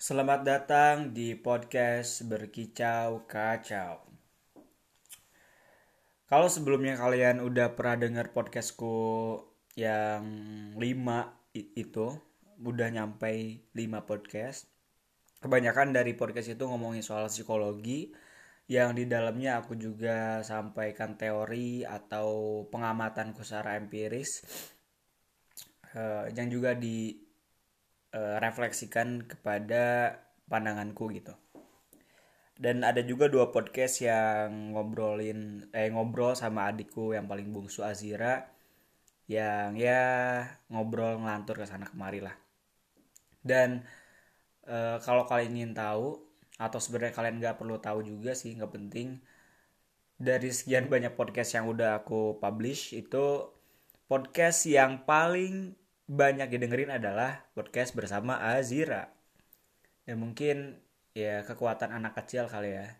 Selamat datang di podcast Berkicau Kacau. Kalau sebelumnya kalian udah pernah dengar podcastku yang 5 itu, udah nyampe 5 podcast. Kebanyakan dari podcast itu ngomongin soal psikologi, yang di dalamnya aku juga sampaikan teori atau pengamatanku secara empiris uh, yang juga eh, kepada pandanganku gitu. Dan ada juga dua podcast yang ngobrolin eh ngobrol sama adikku yang paling bungsu Azira yang ya ngobrol ngelantur ke sana kemari lah. Dan e, kalau kalian ingin tahu atau sebenarnya kalian nggak perlu tahu juga sih nggak penting dari sekian banyak podcast yang udah aku publish itu podcast yang paling banyak didengerin adalah podcast bersama Azira. Dan mungkin ya kekuatan anak kecil kali ya.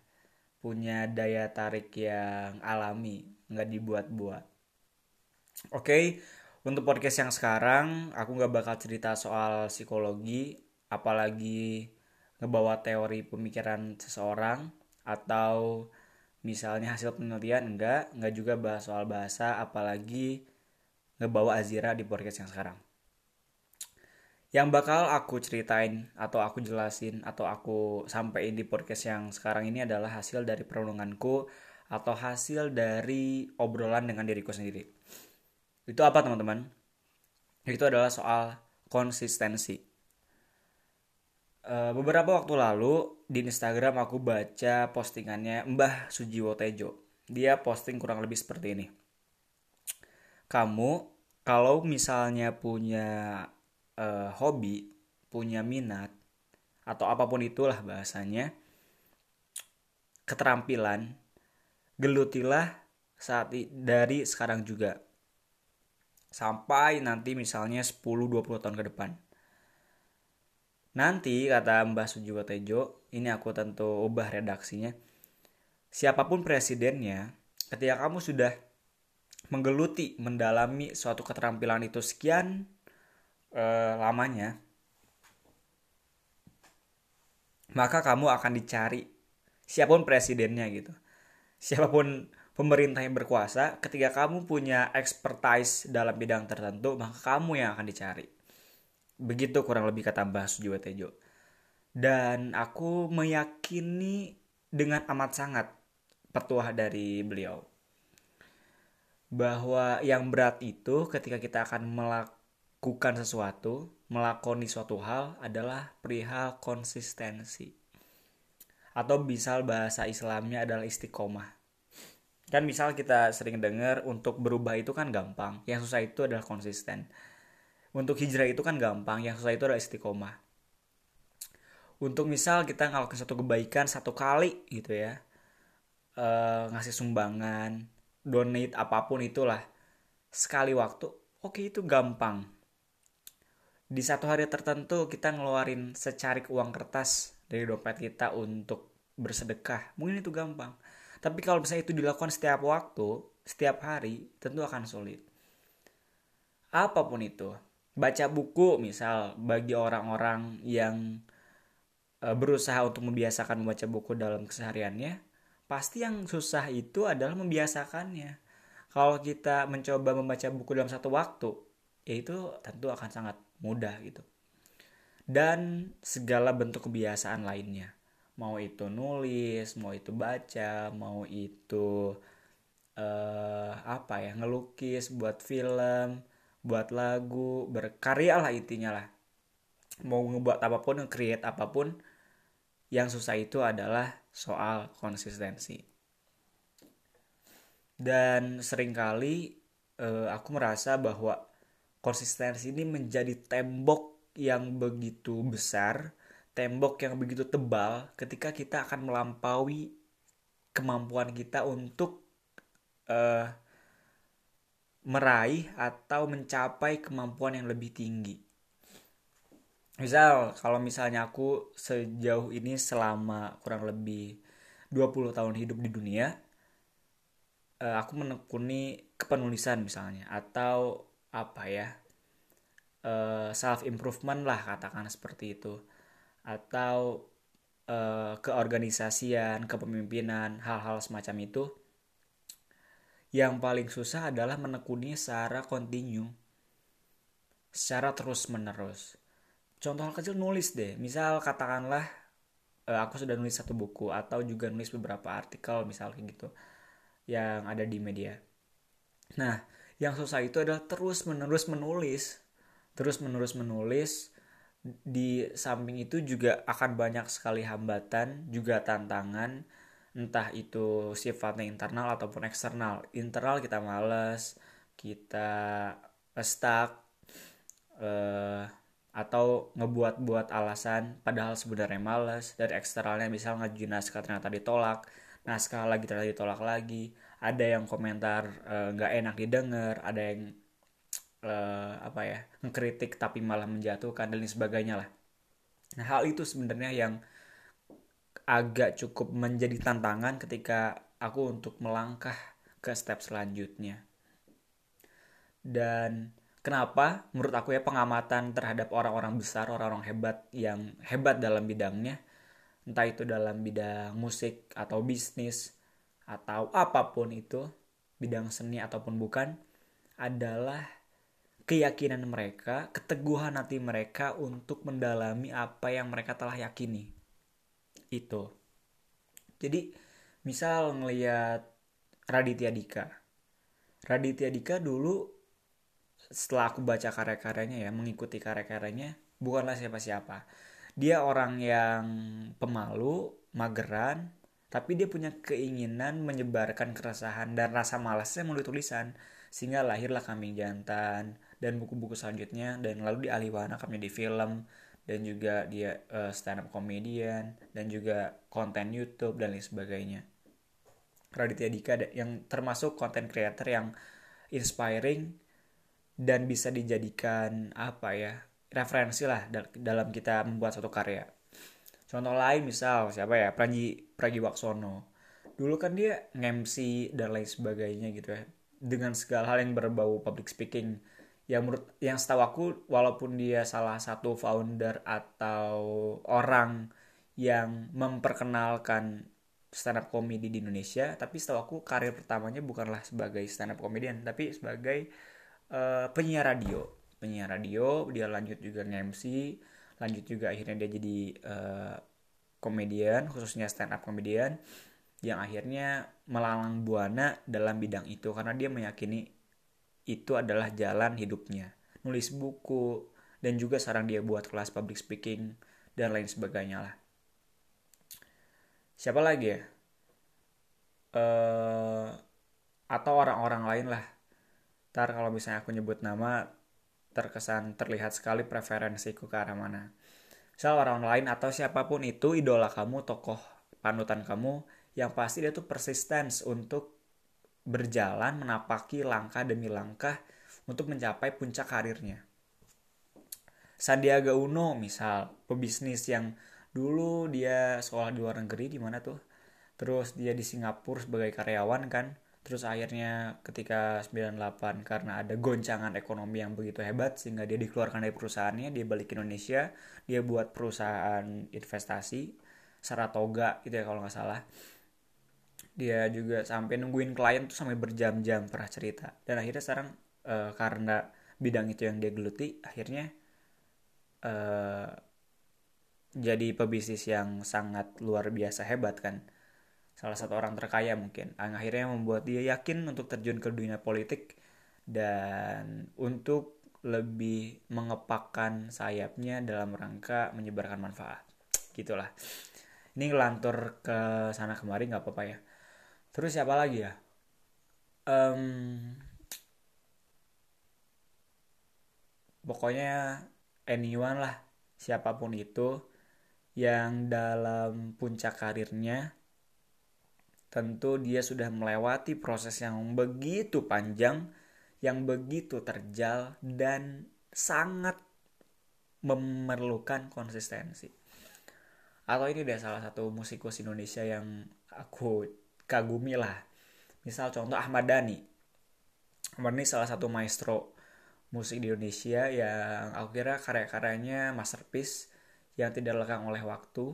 Punya daya tarik yang alami nggak dibuat-buat. Oke okay, untuk podcast yang sekarang aku nggak bakal cerita soal psikologi apalagi ngebawa teori pemikiran seseorang atau misalnya hasil penelitian enggak enggak juga bahas soal bahasa apalagi ngebawa Azira di podcast yang sekarang yang bakal aku ceritain atau aku jelasin atau aku sampaikan di podcast yang sekarang ini adalah hasil dari perenunganku atau hasil dari obrolan dengan diriku sendiri itu apa teman-teman itu adalah soal konsistensi Uh, beberapa waktu lalu di Instagram aku baca postingannya Mbah Sujiwo Tejo. Dia posting kurang lebih seperti ini. Kamu kalau misalnya punya uh, hobi, punya minat atau apa pun itulah bahasanya, keterampilan, gelutilah saat dari sekarang juga. Sampai nanti misalnya 10-20 tahun ke depan Nanti kata Mbah Sujiwo Tejo, ini aku tentu ubah redaksinya. Siapa pun presidennya, ketika kamu sudah menggeluti, mendalami suatu keterampilan itu sekian eh, lamanya, maka kamu akan dicari siapa pun presidennya gitu. Siapa pun pemerintah yang berkuasa, ketika kamu punya expertise dalam bidang tertentu, maka kamu yang akan dicari Begitu kurang lebih kata Mbah Sujiwo Tejo. Dan aku meyakini dengan amat sangat petuah dari beliau. Bahwa yang berat itu ketika kita akan melakukan sesuatu, melakoni suatu hal adalah perihal konsistensi. Atau misal bahasa Islamnya adalah istiqomah. Kan misal kita sering dengar untuk berubah itu kan gampang, yang susah itu adalah konsisten untuk hijrah itu kan gampang yang susah itu adalah istiqomah untuk misal kita ngelakuin satu kebaikan satu kali gitu ya e, ngasih sumbangan donate apa pun itulah sekali waktu oke itu gampang di satu hari tertentu kita ngeluarin secarik uang kertas dari dompet kita untuk bersedekah. Mungkin itu gampang. Tapi kalau misalnya itu dilakukan setiap waktu setiap hari tentu akan sulit. Apa pun itu baca buku misal bagi orang-orang yang uh, berusaha untuk membiasakan membaca buku dalam kesehariannya pasti yang susah itu adalah membiasakannya. Kalau kita mencoba membaca buku dalam satu waktu ya itu tentu akan sangat mudah gitu. Dan segala bentuk kebiasaan lainnya. Mau itu nulis mau itu baca mau itu uh, apa ya ngelukis buat film buat lagu berkarya lah intinya lah. Mau ngebuat apa pun nge-create apa pun yang susah itu adalah soal konsistensi. Dan sering kali eh, aku merasa bahwa konsistensi ini menjadi tembok yang begitu besar tembok yang begitu tebal ketika kita akan melampaui kemampuan kita untuk uh, meraih atau mencapai kemampuan yang lebih tinggi. Misal kalau misalnya aku sejauh ini selama kurang lebih 20 tahun hidup di dunia eh, aku menekuni kepenulisan misalnya atau apa ya eh, self improvement lah katakan seperti itu. Atau uh, keorganisasian, kepemimpinan, hal-hal semacam itu. Yang paling susah adalah menekuni secara kontinu secara terus menerus contoh kecil nulis deh. Misal katakanlah uh, aku sudah nulis satu buku atau juga nulis beberapa artikel misal kayak gitu yang ada di media. Nah yang susah itu adalah terus menerus menulis. Terus menerus menulis di samping itu juga akan banyak sekali hambatan juga tantangan. Entah itu sifatnya internal ataupun eksternal. Internal kita males kita stuck uh, atau ngebuat-buat alasan padahal sebenarnya males. Dari eksternalnya misal ngajuin naskah ternyata ditolak naskah lagi ternyata ditolak lagi ada yang komentar eh, nggak uh, enak didengar ada yang uh, apa ya ngekritik tapi malah menjatuhkan dan lain sebagainya lah nah hal itu sebenarnya yang agak cukup menjadi tantangan ketika aku untuk melangkah ke step selanjutnya dan Kenapa? Menurut aku ya pengamatan terhadap orang-orang besar, orang-orang hebat yang hebat dalam bidangnya, entah itu dalam bidang musik atau bisnis atau apa pun itu, bidang seni ataupun bukan, adalah keyakinan mereka, keteguhan hati mereka untuk mendalami apa yang mereka telah yakini. Itu. Jadi, misal ngelihat Raditya Dika. Raditya Dika dulu setelah aku baca karya-karyanya ya mengikuti karya-karyanya bukanlah siapa-siapa dia orang yang pemalu mageran tapi dia punya keinginan menyebarkan keresahan dan rasa malasnya melalui tulisan sehingga lahirlah kambing jantan dan buku-buku selanjutnya dan lalu di Aliwana kami di film dan juga dia uh, stand up comedian dan juga konten YouTube dan lain sebagainya Raditya Dika yang termasuk konten creator yang inspiring dan bisa dijadikan apa ya referensi lah dalam kita membuat suatu karya. Contoh lain misal siapa ya Pragi Pragi Waksono. Dulu kan dia nge-MC dan lain sebagainya gitu ya. Dengan segala hal yang berbau public speaking. Yang menurut yang setahu aku walaupun dia salah satu founder atau orang yang memperkenalkan stand up comedy di Indonesia, tapi setahu aku karir pertamanya bukanlah sebagai stand up comedian, tapi sebagai uh, penyiar radio penyiar radio dia lanjut juga nge-MC lanjut juga akhirnya dia jadi uh, komedian khususnya stand up komedian yang akhirnya melalang buana dalam bidang itu karena dia meyakini itu adalah jalan hidupnya. Nulis buku dan juga sekarang dia buat kelas public speaking dan lain sebagainya lah. Siapa lagi ya? Uh, atau orang-orang lain lah. Ntar kalau misalnya aku nyebut nama terkesan terlihat sekali preferensiku ke arah mana. Misal orang lain atau siapa pun itu idola kamu tokoh panutan kamu yang pasti dia tuh persistence untuk berjalan menapaki langkah demi langkah untuk mencapai puncak karirnya. Sandiaga Uno misal pebisnis yang dulu dia sekolah di luar negeri di mana tuh terus dia di Singapura sebagai karyawan kan Terus akhirnya ketika 98 karena ada goncangan ekonomi yang begitu hebat sehingga dia dikeluarkan dari perusahaannya, dia balik ke Indonesia, dia buat perusahaan investasi Saratoga gitu ya kalau nggak salah. Dia juga sampai nungguin klien tuh sampai berjam-jam pernah cerita. Dan akhirnya sekarang uh, karena bidang itu yang dia geluti, akhirnya uh, jadi pebisnis yang sangat luar biasa hebat kan salah satu orang terkaya mungkin. Yang akhirnya membuat dia yakin untuk terjun ke dunia politik dan untuk lebih mengepakkan sayapnya dalam rangka menyebarkan manfaat. Gitulah. Ini ngelantur ke sana kemari nggak apa-apa ya. Terus siapa lagi ya? Um, pokoknya anyone lah siapa pun itu yang dalam puncak karirnya tentu dia sudah melewati proses yang begitu panjang, yang begitu terjal, dan sangat memerlukan konsistensi. Atau ini dia salah satu musikus Indonesia yang aku kagumi lah. Misal contoh Ahmad Dhani. Ahmad Dhani salah satu maestro musik di Indonesia yang aku kira karya-karyanya masterpiece yang tidak lekang oleh waktu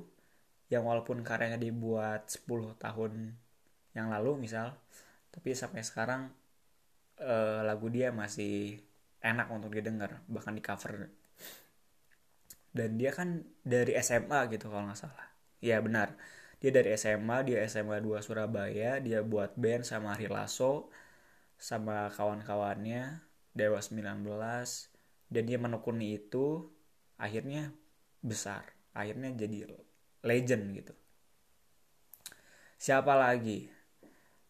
yang walaupun karyanya dibuat 10 tahun yang lalu misal tapi sampai sekarang uh, lagu dia masih enak untuk didengar bahkan di cover. Dan dia kan dari SMA gitu kalau nggak salah. Ya benar. Dia dari SMA dia SMA 2 Surabaya dia buat band sama Ari Lasso sama kawan-kawannya Dewa 19 dan dia menekuni itu akhirnya besar. Akhirnya jadi legend gitu. Siapa lagi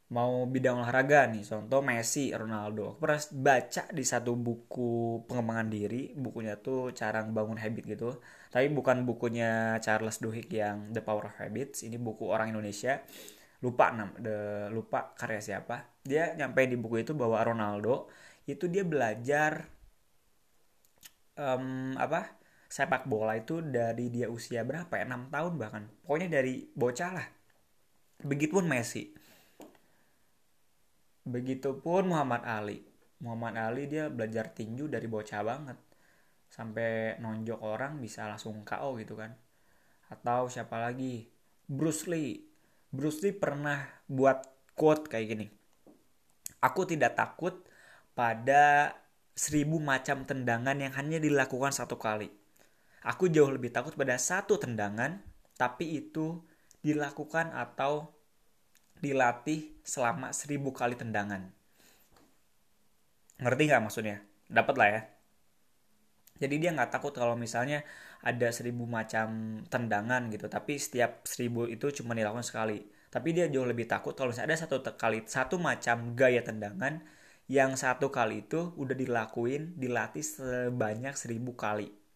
mau bidang olahraga nih. Contoh Messi Ronaldo. Aku pernah baca di satu buku pengembangan diri. Bukunya tuh cara bangun habit gitu. Tapi bukan bukunya Charles Duhigg yang The Power of Habits. Ini buku orang Indonesia. Lupa nam the, lupa karya siapa. Dia nyampe di buku itu bahwa Ronaldo itu dia belajar um, apa sepak bola itu dari dia usia berapa ya? 6 tahun bahkan. Pokoknya dari bocah lah. Begitupun Messi Begitupun Muhammad Ali. Muhammad Ali dia belajar tinju dari bocah banget. Sampai nonjok orang bisa langsung KO gitu kan. Atau siapa lagi? Bruce Lee. Bruce Lee pernah buat quote kayak gini. Aku tidak takut pada seribu macam tendangan yang hanya dilakukan satu kali. Aku jauh lebih takut pada satu tendangan, tapi itu dilakukan atau dilatih selama seribu kali tendangan. Ngerti nggak maksudnya? Dapat lah ya. Jadi dia nggak takut kalau misalnya ada seribu macam tendangan gitu, tapi setiap seribu itu cuma dilakukan sekali. Tapi dia jauh lebih takut kalau misalnya ada satu kali satu macam gaya tendangan yang satu kali itu udah dilakuin, dilatih sebanyak seribu kali.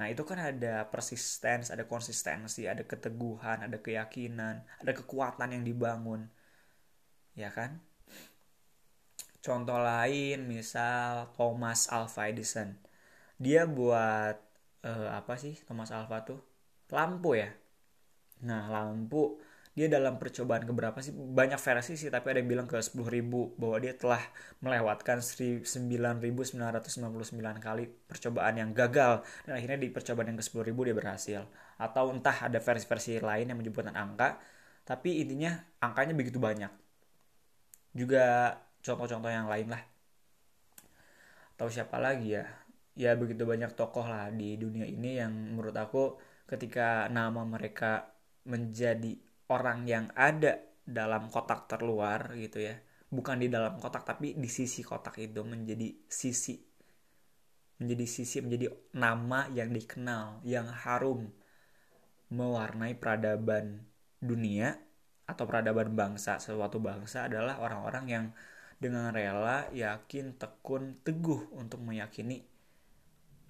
Nah itu kan ada persistence, ada konsistensi, ada keteguhan, ada keyakinan, ada kekuatan yang dibangun. Ya kan? Contoh lain misal Thomas Alva Edison. Dia buat uh, apa sih Thomas Alva tuh? Lampu ya. Nah lampu dia dalam percobaan keberapa sih? Banyak versi sih tapi ada yang bilang ke 10.000 bahwa dia telah melewatkan 9.999 kali percobaan yang gagal. Dan akhirnya di percobaan yang ke 10.000 dia berhasil. Atau entah ada versi-versi lain yang menyebutkan angka tapi intinya angkanya begitu banyak. Juga contoh-contoh yang lain lah. Atau siapa lagi ya? Ya begitu banyak tokoh lah di dunia ini yang menurut aku ketika nama mereka menjadi orang yang ada dalam kotak terluar gitu ya. Bukan di dalam kotak tapi di sisi kotak itu menjadi sisi menjadi sisi menjadi nama yang dikenal yang harum mewarnai peradaban dunia atau peradaban bangsa. Suatu bangsa adalah orang-orang yang dengan rela yakin tekun teguh untuk meyakini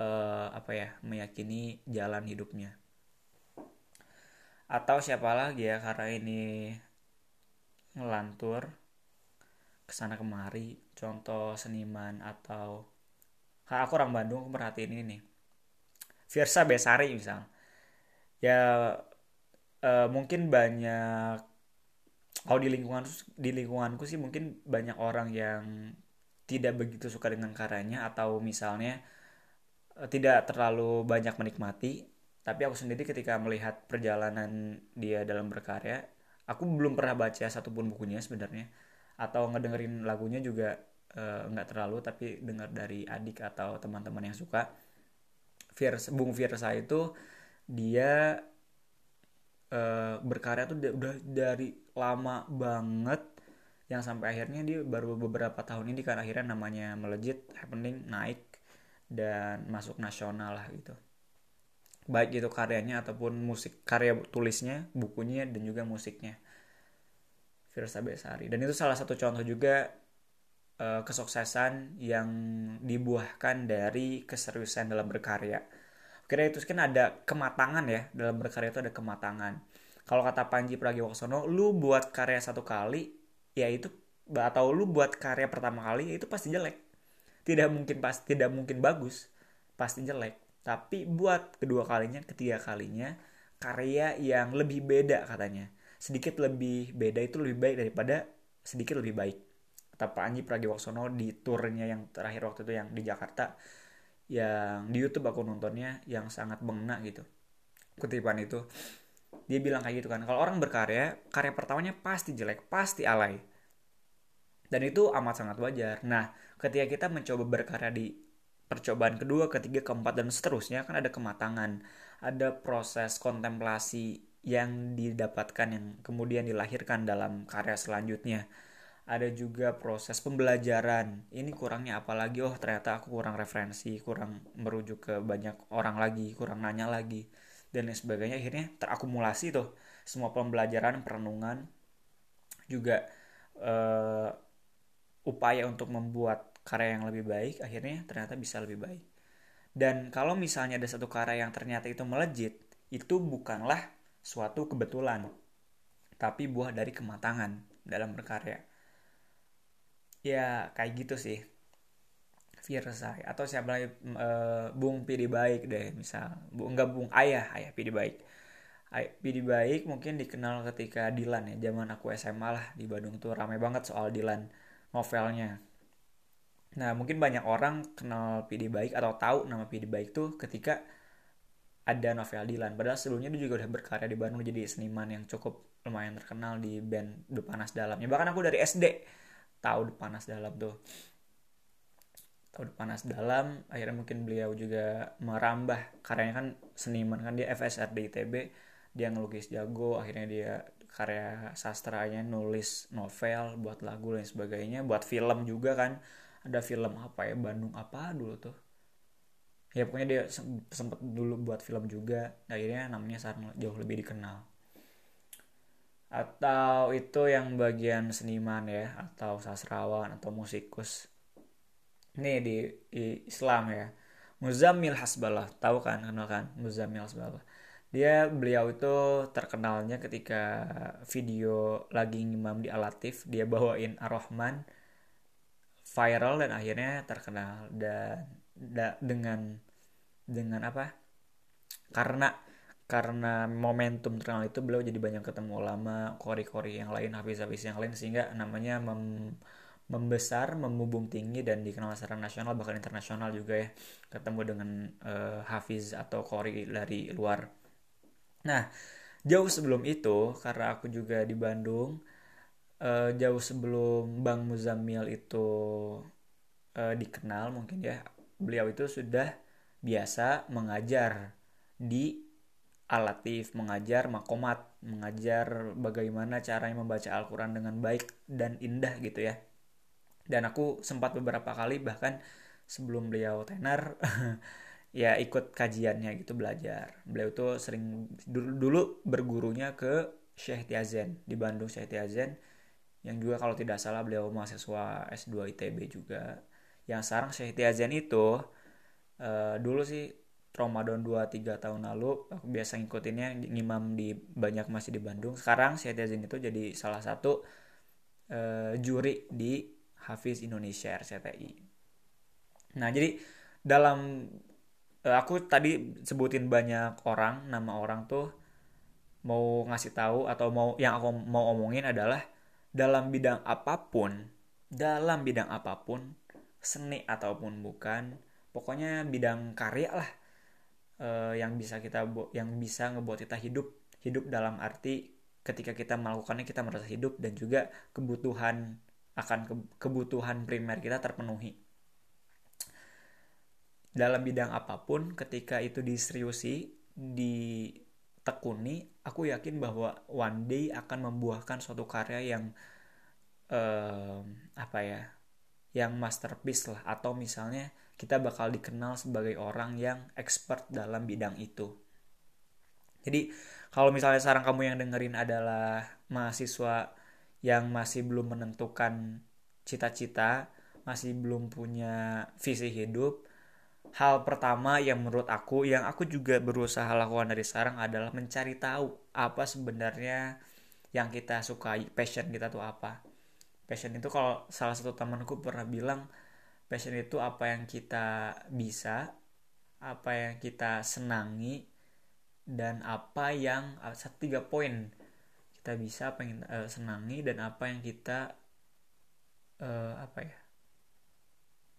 uh, apa ya meyakini jalan hidupnya atau siapa lagi ya karena ini ngelantur ke sana kemari. Contoh seniman atau karena aku orang Bandung aku merhatiin ini nih. Virsa Besari misal. Ya uh, mungkin banyak kalau di lingkungan di lingkunganku sih mungkin banyak orang yang tidak begitu suka dengan karyanya atau misalnya uh, tidak terlalu banyak menikmati tapi aku sendiri ketika melihat perjalanan dia dalam berkarya aku belum pernah baca satupun bukunya sebenarnya. Atau ngedengerin lagunya juga uh, nggak terlalu tapi dengar dari adik atau teman-teman yang suka. Bung Fiersa itu dia uh, berkarya tuh udah dari lama banget. Yang sampai akhirnya dia baru beberapa tahun ini kan akhirnya namanya melejit happening naik dan masuk nasional lah gitu baik itu karyanya ataupun musik karya tulisnya bukunya dan juga musiknya. Firsa Besari. Dan itu salah satu contoh juga uh, kesuksesan yang dibuahkan dari keseriusan dalam berkarya. Kira itu kan ada kematangan ya dalam berkarya itu ada kematangan. Kalau kata Panji Pragiwaksono lu buat karya satu kali ya itu atau lu buat karya pertama kali ya itu pasti jelek. Tidak mungkin pas tidak mungkin bagus pasti jelek tapi buat kedua kalinya, ketiga kalinya, karya yang lebih beda katanya. Sedikit lebih beda itu lebih baik daripada sedikit lebih baik. Kata Pak Anji Pragiwaksono di turnya yang terakhir waktu itu yang di Jakarta. Yang di Youtube aku nontonnya yang sangat mengena gitu. kutipan itu dia bilang kayak gitu kan kalau orang berkarya karya pertamanya pasti jelek pasti alay dan itu amat sangat wajar nah ketika kita mencoba berkarya di percobaan kedua ketiga keempat dan seterusnya kan ada kematangan ada proses kontemplasi yang didapatkan yang kemudian dilahirkan dalam karya selanjutnya. Ada juga proses pembelajaran. Ini kurangnya apalagi oh ternyata aku kurang referensi kurang merujuk ke banyak orang lagi kurang nanya lagi dan lain sebagainya. Akhirnya terakumulasi tuh semua pembelajaran perenungan juga uh, upaya untuk membuat karya yang lebih baik akhirnya ternyata bisa lebih baik. Dan kalau misalnya ada satu karya yang ternyata itu melejit itu bukanlah suatu kebetulan tapi buah dari kematangan dalam berkarya. Ya kayak gitu sih. Firsai. Atau siapa lagi e, Bung Pidi Baik deh misal. Bu enggak Bung Ayah Ayah Pidi Baik. Pidi Baik mungkin dikenal ketika Dilan ya zaman aku SMA lah di Bandung tuh. Ramai banget soal Dilan novelnya nah mungkin banyak orang kenal Pidi Baik atau tahu nama Pidi Baik tuh ketika ada novel Dilan padahal sebelumnya dia juga udah berkarya di Bandung jadi seniman yang cukup lumayan terkenal di band The Panas Dalamnya. Bahkan aku dari SD tahu panas dalam tuh. Tahu panas dalam akhirnya mungkin beliau juga merambah karyanya. Kan seniman kan dia FSR di ITB dia ngelukis jago akhirnya dia karya sastranya nulis novel buat lagu dan sebagainya buat film juga kan ada film apa ya? Bandung apa dulu tuh? Ya pokoknya dia sempet dulu buat film juga. Akhirnya namanya sekarang jauh lebih dikenal. Atau itu yang bagian seniman ya atau sastrawan atau musikus. Ini di, di Islam ya. Muzamil Hasballah tahu kan? Kenal kan? Muzamil Hasballah dia beliau itu terkenalnya ketika video lagi ngimam di Alatif dia bawain Ar-Rahman viral dan akhirnya terkenal. Dan da, dengan dengan apa? Karena karena momentum terkenal itu beliau jadi banyak ketemu ulama kori-kori yang lain hafiz-hafiz yang lain sehingga namanya mem membesar memubung tinggi dan dikenal secara nasional bahkan internasional juga ya ketemu dengan uh, hafiz atau kori dari luar. Nah jauh sebelum itu karena aku juga di Bandung uh, jauh sebelum Bang Muzamil itu uh, dikenal mungkin ya beliau itu sudah biasa mengajar di alatif, mengajar makomat, mengajar bagaimana caranya membaca Al-Quran dengan baik dan indah gitu ya. Dan aku sempat beberapa kali bahkan sebelum beliau tenar ya ikut kajiannya gitu belajar. Beliau tuh sering dulu, dulu bergurunya ke Syekh Tiazen di Bandung Syekh Tiazen yang juga kalau tidak salah beliau mahasiswa S2 ITB juga. Yang sekarang Syekh Tiazen itu uh, dulu sih Ramadan 2-3 tahun lalu aku biasa ngikutinnya ngimam di banyak masih di Bandung sekarang Syed Yazin itu jadi salah satu uh, juri di Hafiz Indonesia RCTI nah jadi dalam uh, aku tadi sebutin banyak orang nama orang tuh mau ngasih tahu atau mau yang aku mau omongin adalah dalam bidang apa pun dalam bidang apa pun seni ataupun bukan pokoknya bidang karya lah uh, yang bisa kita yang bisa ngebuat kita hidup hidup dalam arti ketika kita melakukannya kita merasa hidup dan juga kebutuhan akan ke, kebutuhan primer kita terpenuhi. Dalam bidang apa pun ketika itu diseriusi ditekuni aku yakin bahwa one day akan membuahkan suatu karya yang uh, apa ya yang masterpiece lah atau misalnya kita bakal dikenal sebagai orang yang expert dalam bidang itu. Jadi kalau misalnya sekarang kamu yang dengerin adalah mahasiswa yang masih belum menentukan cita-cita, masih belum punya visi hidup, hal pertama yang menurut aku yang aku juga berusaha lakukan dari sekarang adalah mencari tahu apa sebenarnya yang kita sukai, passion kita tuh apa. Passion itu kalau salah satu temanku pernah bilang passion itu apa yang kita bisa apa yang kita senangi dan apa yang uh, tiga poin kita bisa kita uh, senangi dan apa yang kita uh, apa ya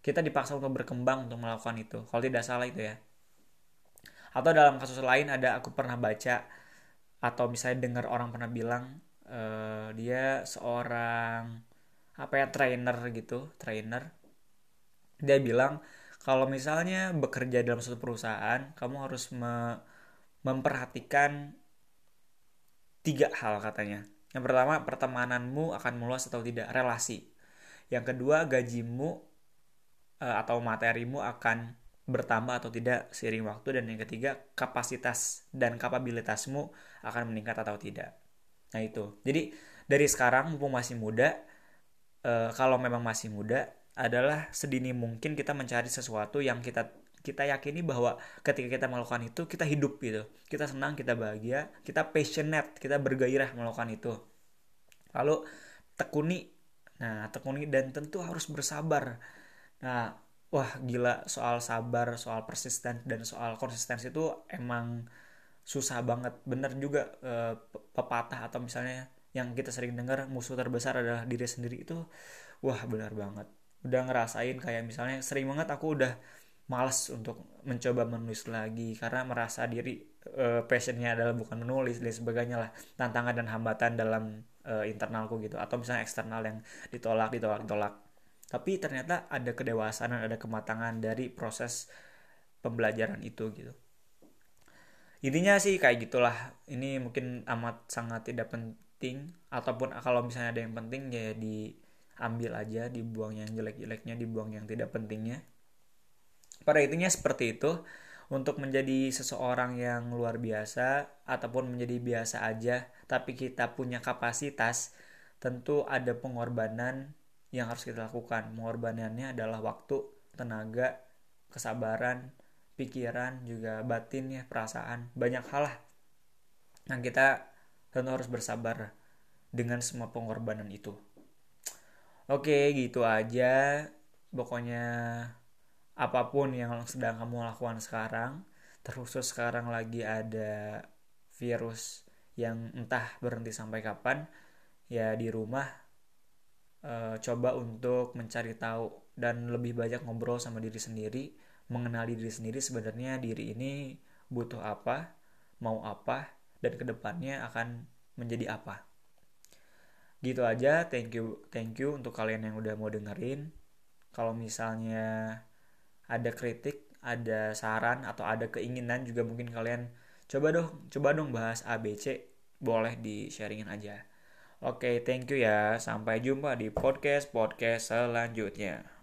kita dipaksa untuk berkembang untuk melakukan itu kalau tidak salah itu ya. Atau dalam kasus lain ada aku pernah baca atau misalnya dengar orang pernah bilang uh, dia seorang apa ya trainer gitu trainer. Dia bilang kalau misalnya bekerja dalam suatu perusahaan kamu harus me memperhatikan tiga hal katanya. Yang pertama pertemananmu akan meluas atau tidak relasi. Yang kedua gajimu atau materimu akan bertambah atau tidak seiring waktu dan yang ketiga kapasitas dan kapabilitasmu akan meningkat atau tidak. Nah itu. Jadi dari sekarang mumpung masih muda e, kalau memang masih muda adalah sedini mungkin kita mencari sesuatu yang kita kita yakini bahwa ketika kita melakukan itu kita hidup gitu. Kita senang kita bahagia kita passionate kita bergairah melakukan itu. Lalu tekuni. Nah tekuni dan tentu harus bersabar nah wah gila soal sabar soal persisten dan soal konsistensi itu emang susah banget. Bener juga e, pepatah atau misalnya yang kita sering dengar musuh terbesar adalah diri sendiri itu wah benar banget. Udah ngerasain kayak misalnya sering banget aku udah malas untuk mencoba menulis lagi karena merasa diri e, passionnya adalah bukan menulis dan sebagainya lah tantangan dan hambatan dalam e, internalku gitu. Atau misalnya eksternal yang ditolak ditolak ditolak tapi ternyata ada kedewasaan dan ada kematangan dari proses pembelajaran itu gitu. Intinya sih kayak gitulah. Ini mungkin amat sangat tidak penting ataupun kalau misalnya ada yang penting ya diambil aja dibuang yang jelek-jeleknya dibuang yang tidak pentingnya. Pada intinya seperti itu. Untuk menjadi seseorang yang luar biasa ataupun menjadi biasa aja tapi kita punya kapasitas tentu ada pengorbanan yang harus kita lakukan. Pengorbanannya adalah waktu, tenaga, kesabaran, pikiran, juga batin ya, perasaan, banyak hal lah. Nah kita tentu harus bersabar dengan semua pengorbanan itu. Oke, gitu aja. Pokoknya apa pun yang sedang kamu lakukan sekarang, terkhusus sekarang lagi ada virus yang entah berhenti sampai kapan, ya di rumah uh, coba untuk mencari tahu dan lebih banyak ngobrol sama diri sendiri mengenali diri sendiri sebenarnya diri ini butuh apa mau apa dan ke depannya akan menjadi apa. Gitu aja thank you thank you untuk kalian yang udah mau dengerin. Kalau misalnya ada kritik ada saran atau ada keinginan juga mungkin kalian coba dong coba dong bahas ABC boleh di sharingin aja Oke, thank you ya. Sampai jumpa di podcast-podcast selanjutnya.